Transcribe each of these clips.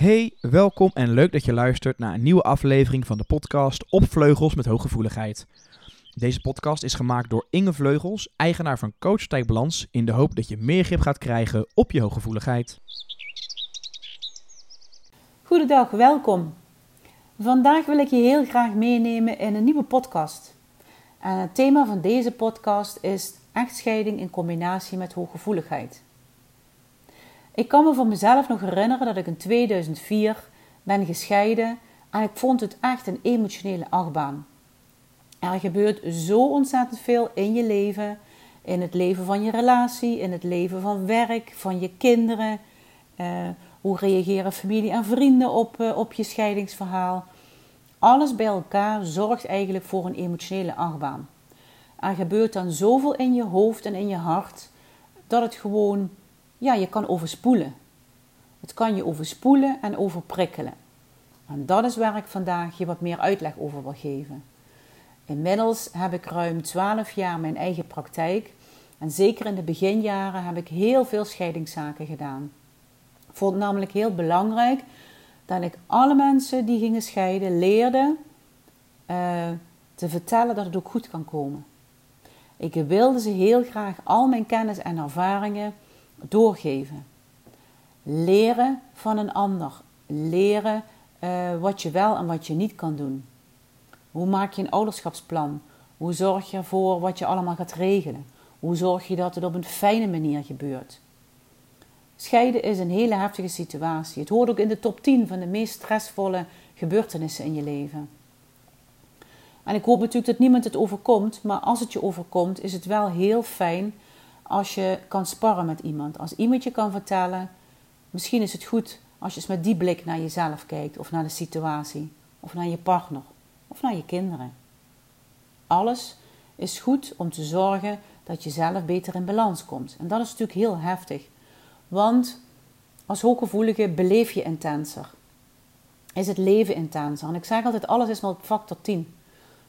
Hey, welkom en leuk dat je luistert naar een nieuwe aflevering van de podcast Op Vleugels met Hooggevoeligheid. Deze podcast is gemaakt door Inge Vleugels, eigenaar van Coach Balans, in de hoop dat je meer grip gaat krijgen op je hooggevoeligheid. Goedendag, welkom. Vandaag wil ik je heel graag meenemen in een nieuwe podcast. Het thema van deze podcast is echtscheiding in combinatie met hooggevoeligheid. Ik kan me van mezelf nog herinneren dat ik in 2004 ben gescheiden en ik vond het echt een emotionele achtbaan. Er gebeurt zo ontzettend veel in je leven, in het leven van je relatie, in het leven van werk, van je kinderen. Uh, hoe reageren familie en vrienden op, uh, op je scheidingsverhaal? Alles bij elkaar zorgt eigenlijk voor een emotionele achtbaan. Er gebeurt dan zoveel in je hoofd en in je hart dat het gewoon ja, je kan overspoelen. Het kan je overspoelen en overprikkelen. En dat is waar ik vandaag je wat meer uitleg over wil geven. Inmiddels heb ik ruim 12 jaar mijn eigen praktijk. En zeker in de beginjaren heb ik heel veel scheidingszaken gedaan. Ik vond het namelijk heel belangrijk dat ik alle mensen die gingen scheiden leerde uh, te vertellen dat het ook goed kan komen. Ik wilde ze heel graag al mijn kennis en ervaringen doorgeven. Leren van een ander. Leren uh, wat je wel en wat je niet kan doen. Hoe maak je een ouderschapsplan? Hoe zorg je ervoor wat je allemaal gaat regelen? Hoe zorg je dat het op een fijne manier gebeurt? Scheiden is een hele heftige situatie. Het hoort ook in de top 10 van de meest stressvolle gebeurtenissen in je leven. En ik hoop natuurlijk dat niemand het overkomt, maar als het je overkomt, is het wel heel fijn als je kan sparren met iemand. Als iemand je kan vertellen, misschien is het goed als je eens met die blik naar jezelf kijkt, of naar de situatie, of naar je partner, of naar je kinderen. Alles is goed om te zorgen dat je zelf beter in balans komt. En dat is natuurlijk heel heftig, want als hooggevoelige beleef je intenser. Is het leven intenser. En ik zeg altijd, alles is maar factor 10.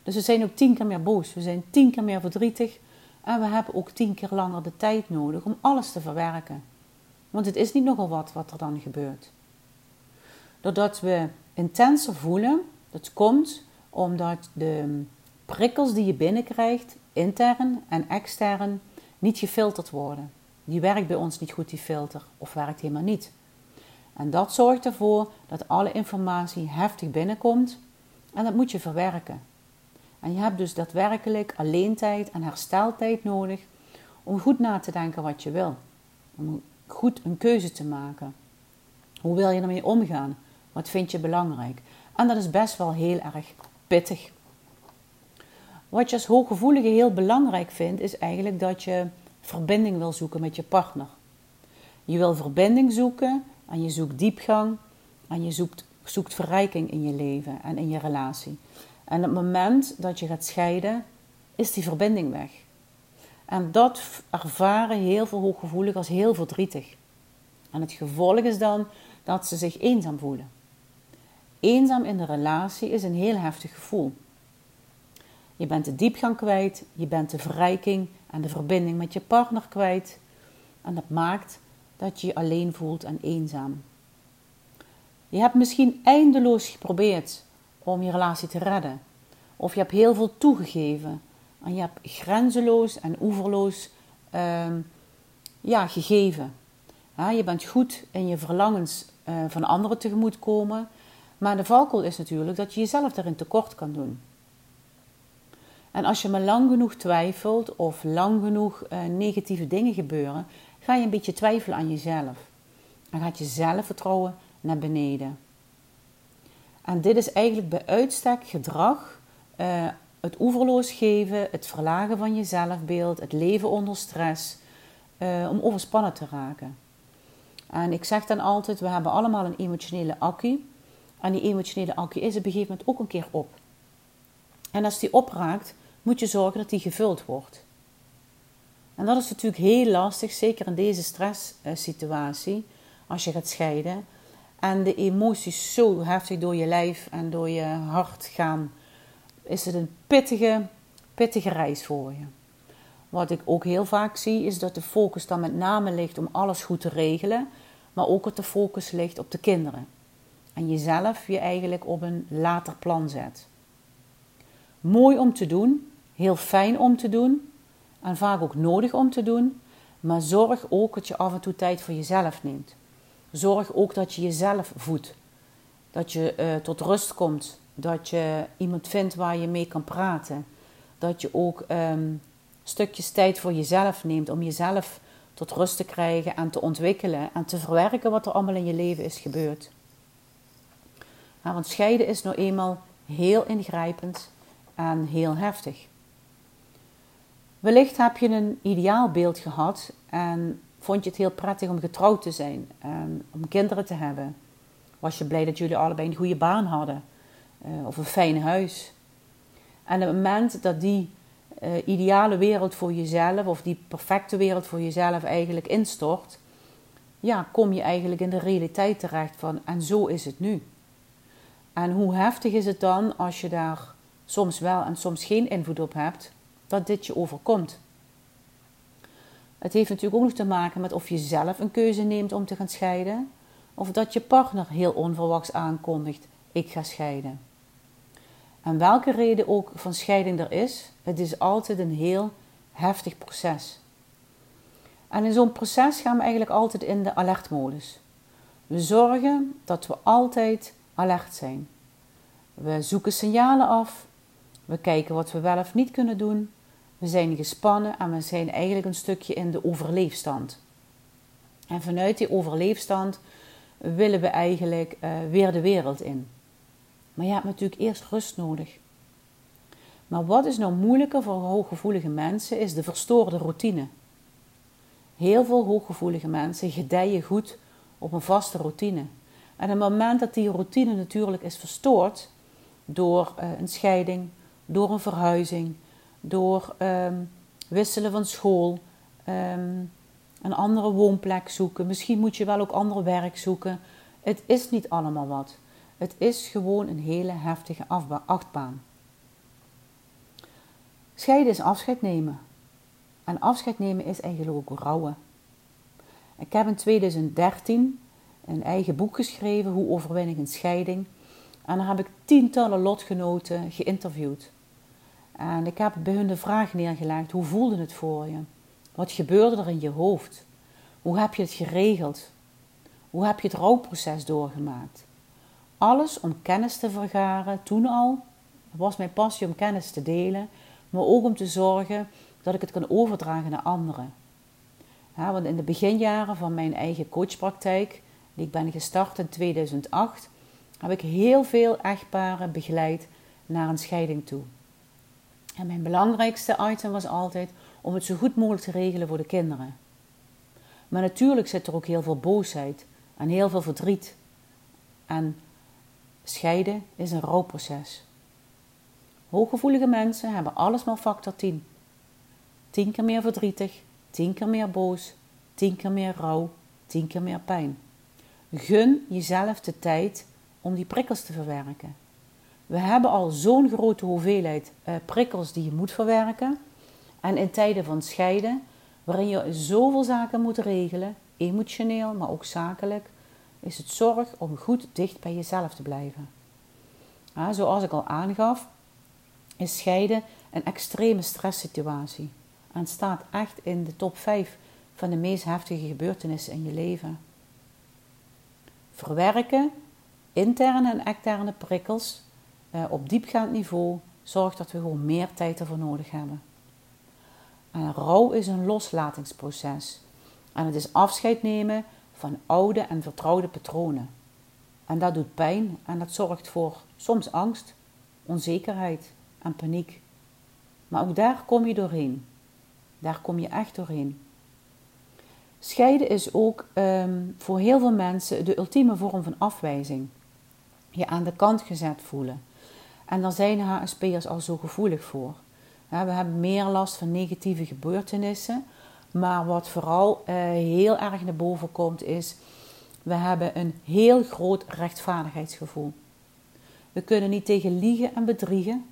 Dus we zijn ook tien keer meer boos. We zijn tien keer meer verdrietig. En we hebben ook tien keer langer de tijd nodig om alles te verwerken. Want het is niet nogal wat wat er dan gebeurt. Doordat we intenser voelen, dat komt omdat de prikkels die je binnenkrijgt, intern en extern, niet gefilterd worden. Die werkt bij ons niet goed, die filter, of werkt helemaal niet. En dat zorgt ervoor dat alle informatie heftig binnenkomt en dat moet je verwerken. En je hebt dus daadwerkelijk alleen tijd en hersteltijd nodig om goed na te denken wat je wil. Om goed een keuze te maken. Hoe wil je ermee omgaan? Wat vind je belangrijk? En dat is best wel heel erg pittig. Wat je als hooggevoelige heel belangrijk vindt, is eigenlijk dat je verbinding wil zoeken met je partner. Je wil verbinding zoeken en je zoekt diepgang en je zoekt, zoekt verrijking in je leven en in je relatie. En op het moment dat je gaat scheiden, is die verbinding weg. En dat ervaren heel veel hooggevoeligen als heel verdrietig. En het gevolg is dan dat ze zich eenzaam voelen. Eenzaam in de relatie is een heel heftig gevoel. Je bent de diepgang kwijt, je bent de verrijking en de verbinding met je partner kwijt. En dat maakt dat je je alleen voelt en eenzaam. Je hebt misschien eindeloos geprobeerd om je relatie te redden. Of je hebt heel veel toegegeven. En je hebt grenzeloos en oeverloos ehm, ja, gegeven. Ja, je bent goed in je verlangens uh, van anderen tegemoetkomen. Maar de valkuil is natuurlijk dat je jezelf daarin tekort kan doen. En als je maar lang genoeg twijfelt of lang genoeg uh, negatieve dingen gebeuren, ga je een beetje twijfelen aan jezelf. Dan gaat je zelfvertrouwen naar beneden. En dit is eigenlijk bij uitstek gedrag, uh, het oeverloos geven, het verlagen van je zelfbeeld, het leven onder stress, uh, om overspannen te raken. En ik zeg dan altijd, we hebben allemaal een emotionele accu. En die emotionele accu is op een gegeven moment ook een keer op. En als die opraakt, moet je zorgen dat die gevuld wordt. En dat is natuurlijk heel lastig, zeker in deze stresssituatie, als je gaat scheiden en de emoties zo heftig door je lijf en door je hart gaan, is het een pittige, pittige reis voor je. Wat ik ook heel vaak zie, is dat de focus dan met name ligt om alles goed te regelen, maar ook dat de focus ligt op de kinderen. en jezelf je eigenlijk op een later plan zet. Mooi om te doen, heel fijn om te doen en vaak ook nodig om te doen, maar zorg ook dat je af en toe tijd voor jezelf neemt. Zorg ook dat je jezelf voedt. Dat je uh, tot rust komt. Dat je iemand vindt waar je mee kan praten. Dat je ook um, stukjes tijd voor jezelf neemt om jezelf tot rust te krijgen en te ontwikkelen en te verwerken wat er allemaal in je leven is gebeurd. Want scheiden is nou eenmaal heel ingrijpend en heel heftig. Wellicht heb je een ideaalbeeld gehad en vond je het heel prettig om getrouwd te zijn en om kinderen te hebben. Was je blij dat jullie allebei een goede baan hadden uh, of een fijn huis. En op het moment dat die uh, ideale wereld voor jezelf of die perfecte wereld voor jezelf eigenlijk instort, ja, kom je eigenlijk in de realiteit terecht van en zo is het nu. En hoe heftig is het dan als je daar soms wel en soms geen invloed op hebt, dat dit je overkomt. Het heeft natuurlijk ook nog te maken met of je zelf een keuze neemt om te gaan scheiden, of dat je partner heel onverwachts aankondigt: ik ga scheiden. En welke reden ook van scheiding er is, het is altijd een heel heftig proces. En in zo'n proces gaan we eigenlijk altijd in de alertmodus. We zorgen dat we altijd alert zijn. We zoeken signalen af. We kijken wat we wel of niet kunnen doen. We zijn gespannen en we zijn eigenlijk een stukje in de overleefstand. En vanuit die overleefstand willen we eigenlijk uh, weer de wereld in. Maar je hebt natuurlijk eerst rust nodig. Maar wat is nou moeilijker voor hooggevoelige mensen, is de verstoorde routine. Heel veel hooggevoelige mensen gedijen goed op een vaste routine. En op het moment dat die routine natuurlijk is verstoord door uh, een scheiding, door een verhuizing, door um, wisselen van school, um, een andere woonplek zoeken. Misschien moet je wel ook ander werk zoeken. Het is niet allemaal wat. Het is gewoon een hele heftige achtbaan. Scheiden is afscheid nemen. En afscheid nemen is eigenlijk ook rouwen. Ik heb in 2013 een eigen boek geschreven, Hoe overwin ik een scheiding. En daar heb ik tientallen lotgenoten geïnterviewd. En ik heb bij hun de vraag neergelegd: hoe voelde het voor je? Wat gebeurde er in je hoofd? Hoe heb je het geregeld? Hoe heb je het rouwproces doorgemaakt? Alles om kennis te vergaren, toen al. Het was mijn passie om kennis te delen, maar ook om te zorgen dat ik het kan overdragen naar anderen. Ja, want in de beginjaren van mijn eigen coachpraktijk, die ik ben gestart in 2008, heb ik heel veel echtparen begeleid naar een scheiding toe. En mijn belangrijkste item was altijd om het zo goed mogelijk te regelen voor de kinderen. Maar natuurlijk zit er ook heel veel boosheid en heel veel verdriet. En scheiden is een rouwproces. Hooggevoelige mensen hebben alles maar factor 10. 10 keer meer verdrietig, 10 keer meer boos, 10 keer meer rouw, 10 keer meer pijn. Gun jezelf de tijd om die prikkels te verwerken. We hebben al zo'n grote hoeveelheid uh, prikkels die je moet verwerken. En in tijden van scheiden, waarin je zoveel zaken moet regelen, emotioneel, maar ook zakelijk, is het zorg om goed dicht bij jezelf te blijven. Zoals ik al aangaf, is scheiden een extreme stresssituatie en staat echt in de top 5 van de meest heftige gebeurtenissen in je leven. Verwerken interne en externe prikkels op diepgaand niveau zorgt dat we gewoon meer tijd ervoor nodig hebben. En rouw is een loslatingsproces. En het is afscheid nemen van oude en vertrouwde patronen. En dat doet pijn en dat zorgt voor soms angst, onzekerheid en paniek. Maar ook daar kom je doorheen. Daar kom je echt doorheen. Scheiden is ook um, voor heel veel mensen de ultieme vorm van afwijzing. Je aan de kant gezet voelen. En daar zijn HSP'ers al zo gevoelig voor. we hebben meer last van negatieve gebeurtenissen. Maar wat vooral uh, heel erg naar boven komt is... we hebben een heel groot rechtvaardigheidsgevoel. We kunnen niet tegen liegen en bedriegen.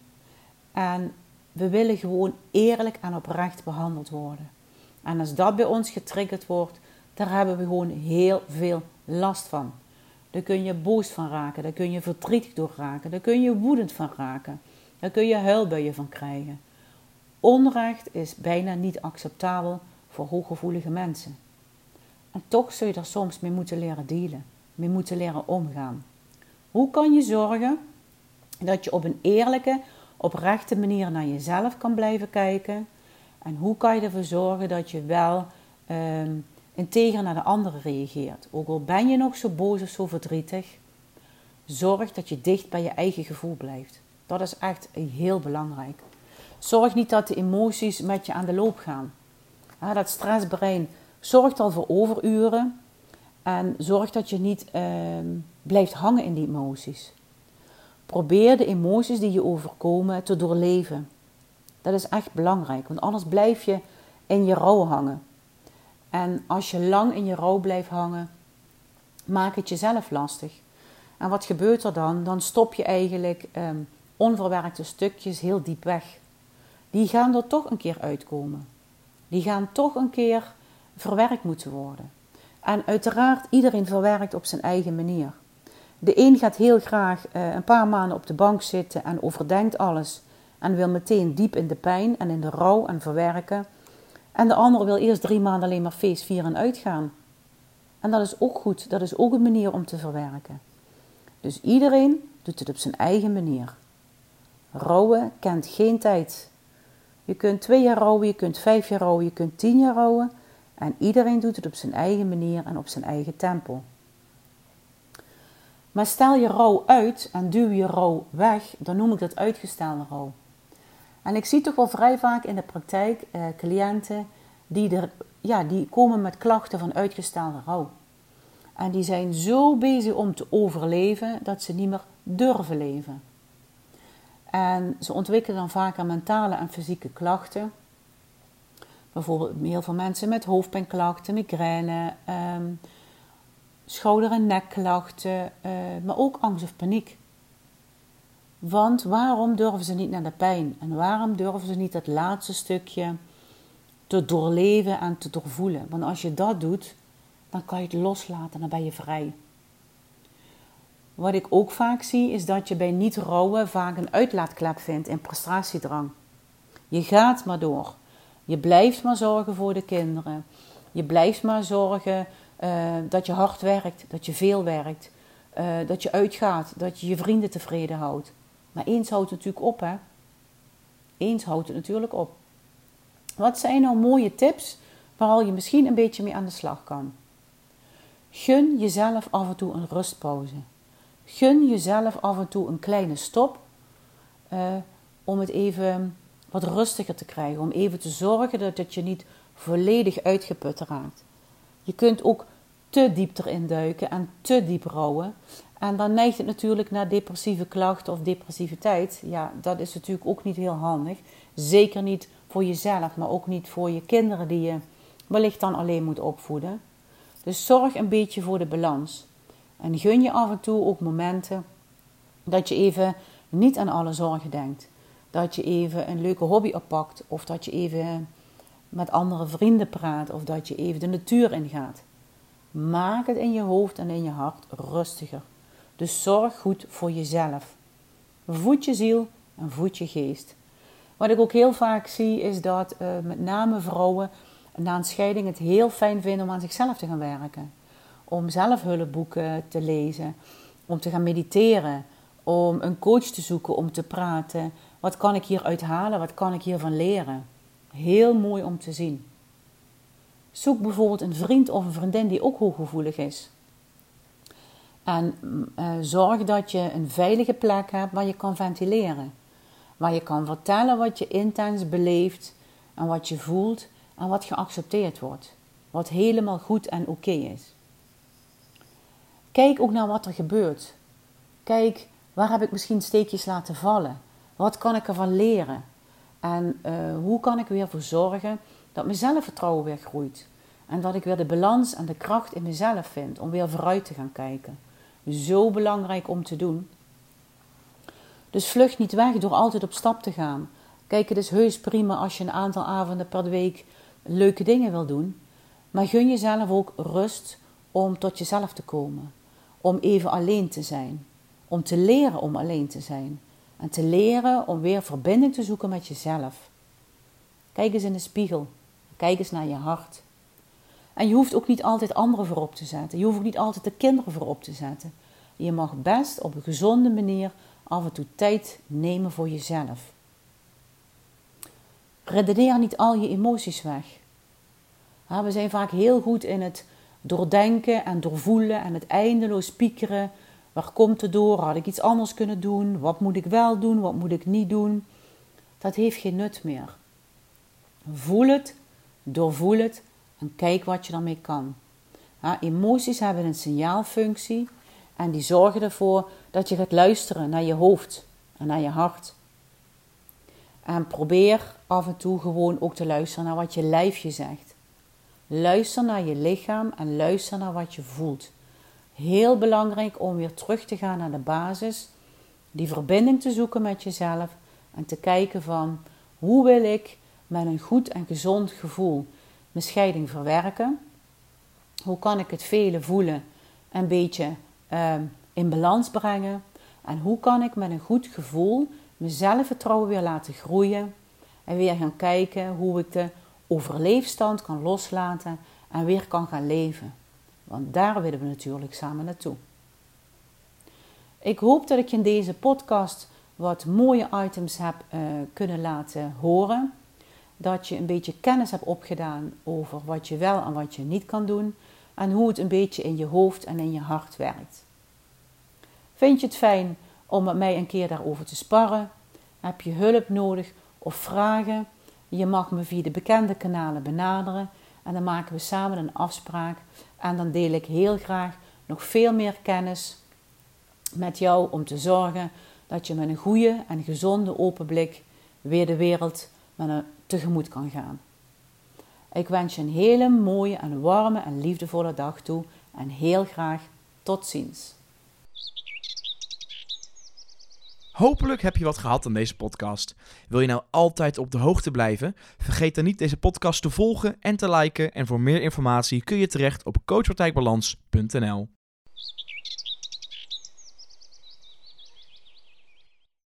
En we willen gewoon eerlijk en oprecht behandeld worden. En als dat bij ons getriggerd wordt, daar hebben we gewoon heel veel last van. Daar kun je boos van raken, daar kun je verdrietig door raken, daar kun je woedend van raken, daar kun je huilbuien van krijgen. Onrecht is bijna niet acceptabel voor hooggevoelige mensen. En toch zul je er soms mee moeten leren dealen, mee moeten leren omgaan. Hoe kan je zorgen dat je op een eerlijke, oprechte manier naar jezelf kan blijven kijken? En hoe kan je ervoor zorgen dat je wel um, integer naar de anderen reageert? Ook al ben je nog zo boos of zo verdrietig, zorg dat je dicht bij je eigen gevoel blijft. Dat is echt heel belangrijk. Zorg niet dat de emoties met je aan de loop gaan. dat stressbrein zorgt al voor overuren en zorg dat je niet ehm, blijft hangen in die emoties. Probeer de emoties die je overkomen te doorleven. Dat is echt belangrijk, want anders blijf je in je rouw hangen. En als je lang in je rouw blijft hangen, maak het jezelf lastig. En wat gebeurt er dan? Dan stop je eigenlijk ehm, onverwerkte stukjes heel diep weg. Die gaan er toch een keer uitkomen. Die gaan toch een keer verwerkt moeten worden. En uiteraard, iedereen verwerkt op zijn eigen manier. De een gaat heel graag uh, een paar maanden op de bank zitten en overdenkt alles. En wil meteen diep in de pijn en in de rouw en verwerken. En de ander wil eerst drie maanden alleen maar feest vieren en uitgaan. En dat is ook goed, dat is ook een manier om te verwerken. Dus iedereen doet het op zijn eigen manier. Rouwen kent geen tijd. Je kunt twee jaar rouwen, je kunt vijf jaar rouwen, je kunt tien jaar rouwen. En iedereen doet het op zijn eigen manier en op zijn eigen tempo. Maar stel je rouw uit en duw je rouw weg, dan noem ik dat uitgestelde rouw. En ik zie toch wel vrij vaak in de praktijk eh, cliënten die, er, ja, die komen met klachten van uitgestelde rouw. En die zijn zo bezig om te overleven dat ze niet meer durven leven. En ze ontwikkelen dan vaak mentale en fysieke klachten. Bijvoorbeeld heel veel mensen met hoofdpijnklachten, migraine, ehm, schouder- en nekklachten, uh, maar ook angst of paniek. Want waarom durven ze niet naar de pijn? En waarom durven ze niet dat laatste stukje te doorleven en te doorvoelen? Want als je dat doet, dan kan je het loslaten, dan ben je vrij. Wat ik ook vaak zie, is dat je bij niet rouwen vaak een uitlaatklep vindt in prestratiedrang. Je gaat maar door. Je blijft maar zorgen voor de kinderen. Je blijft maar zorgen uh, dat je hard werkt, dat je veel werkt, uh, dat je uitgaat, dat je je vrienden tevreden houdt. Maar eens houdt het natuurlijk op, hè? Eens houdt het natuurlijk op. Wat zijn nou mooie tips waar je misschien een beetje mee aan de slag kan? Gun jezelf af en toe een rustpauze. Gun jezelf af en toe een kleine stop uh, om het even wat rustiger te krijgen. Om even te zorgen dat, dat je niet volledig uitgeput raakt. Je kunt ook te diep erin duiken en te diep rouwen. En dan neigt het natuurlijk naar depressieve klachten of depressiviteit. Ja, dat is natuurlijk ook niet heel handig. Zeker niet voor jezelf, maar ook niet voor je kinderen die je wellicht dan alleen moet opvoeden. Dus zorg een beetje voor de balans. En gun je af en toe ook momenten dat je even niet aan alle zorgen denkt. Dat je even een leuke hobby oppakt. Of dat je even met andere vrienden praat. Of dat je even de natuur ingaat. Maak het in je hoofd en in je hart rustiger. Dus zorg goed voor jezelf. Voed je ziel en voed je geest. Wat ik ook heel vaak zie is dat uh, met name vrouwen na een scheiding het heel fijn vinden om aan zichzelf te gaan werken. Om zelf hulpboeken te lezen, om te gaan mediteren, om een coach te zoeken, om te praten. Wat kan ik hier uithalen? Wat kan ik hiervan leren? Heel mooi om te zien. Zoek bijvoorbeeld een vriend of een vriendin die ook hooggevoelig is. En uh, zorg dat je een veilige plek hebt waar je kan ventileren. Waar je kan vertellen wat je intens beleeft en wat je voelt en wat geaccepteerd wordt. Wat helemaal goed en oké is. Kijk ook naar wat er gebeurt. Kijk, waar heb ik misschien steekjes laten vallen? Wat kan ik ervan leren? En uh, hoe kan ik weer voor zorgen dat mijn zelfvertrouwen weer groeit? En dat ik weer de balans en de kracht in mezelf vind om weer vooruit te gaan kijken. Zo belangrijk om te doen. Dus vlucht niet weg door altijd op stap te gaan. Kijk, het is heus prima als je een aantal avonden per week leuke dingen wil doen. Maar gun jezelf ook rust om tot jezelf te komen. om even alleen te zijn. Om te leren om alleen te zijn. En te leren om weer verbinding te zoeken met jezelf. Kijk eens in de spiegel. Kijk eens naar je hart. En je hoeft ook niet altijd anderen voorop te zetten. Je hoeft ook niet altijd de kinderen voorop te zetten. Je mag best op een gezonde manier af en toe tijd nemen voor jezelf. Redeneer niet al je emoties weg. We zijn vaak heel goed in het doordenken en doorvoelen en het eindeloos piekeren. Waar komt het door? Had ik iets anders kunnen doen? Wat moet ik wel doen? Wat moet ik niet doen? Dat heeft geen nut meer. Voel het, doorvoel het en kijk wat je daarmee kan. emoties hebben een signaalfunctie en die zorgen ervoor dat je gaat luisteren naar je hoofd en naar je hart. En probeer af en toe gewoon ook te luisteren naar wat je lijfje zegt. Luister naar je lichaam en luister naar wat je voelt. Heel belangrijk om weer terug te gaan naar de basis, die verbinding te zoeken met jezelf en te kijken van hoe wil ik met een goed en gezond gevoel scheiding verwerken? Hoe kan ik het vele voelen een beetje ehm, in balans brengen? En hoe kan ik met een goed gevoel mijn zelfvertrouwen weer laten groeien en weer gaan kijken hoe ik de overleefstand kan loslaten en weer kan gaan leven? Want daar willen we natuurlijk samen naartoe. Ik hoop dat ik in deze podcast wat mooie items heb uh, kunnen laten horen dat je een beetje kennis hebt opgedaan over wat je wel en wat je niet kan doen en hoe het een beetje in je hoofd en in je hart werkt. Vind je het fijn om met mij een keer daarover te sparren? Heb je hulp nodig of vragen? Je mag me via de bekende kanalen benaderen en dan maken we samen een afspraak en dan deel ik heel graag nog veel meer kennis met jou om te zorgen dat je met een goede en gezonde open blik weer de wereld met een tegemoet kan gaan. Ik wens je een hele mooie en warme en liefdevolle dag toe en heel graag tot ziens. Hopelijk heb je wat gehad aan deze podcast. Wil je nou altijd op de hoogte blijven? Vergeet dan niet deze podcast te volgen en te liken. En voor meer informatie kun je terecht op coachpartijbalans.nl.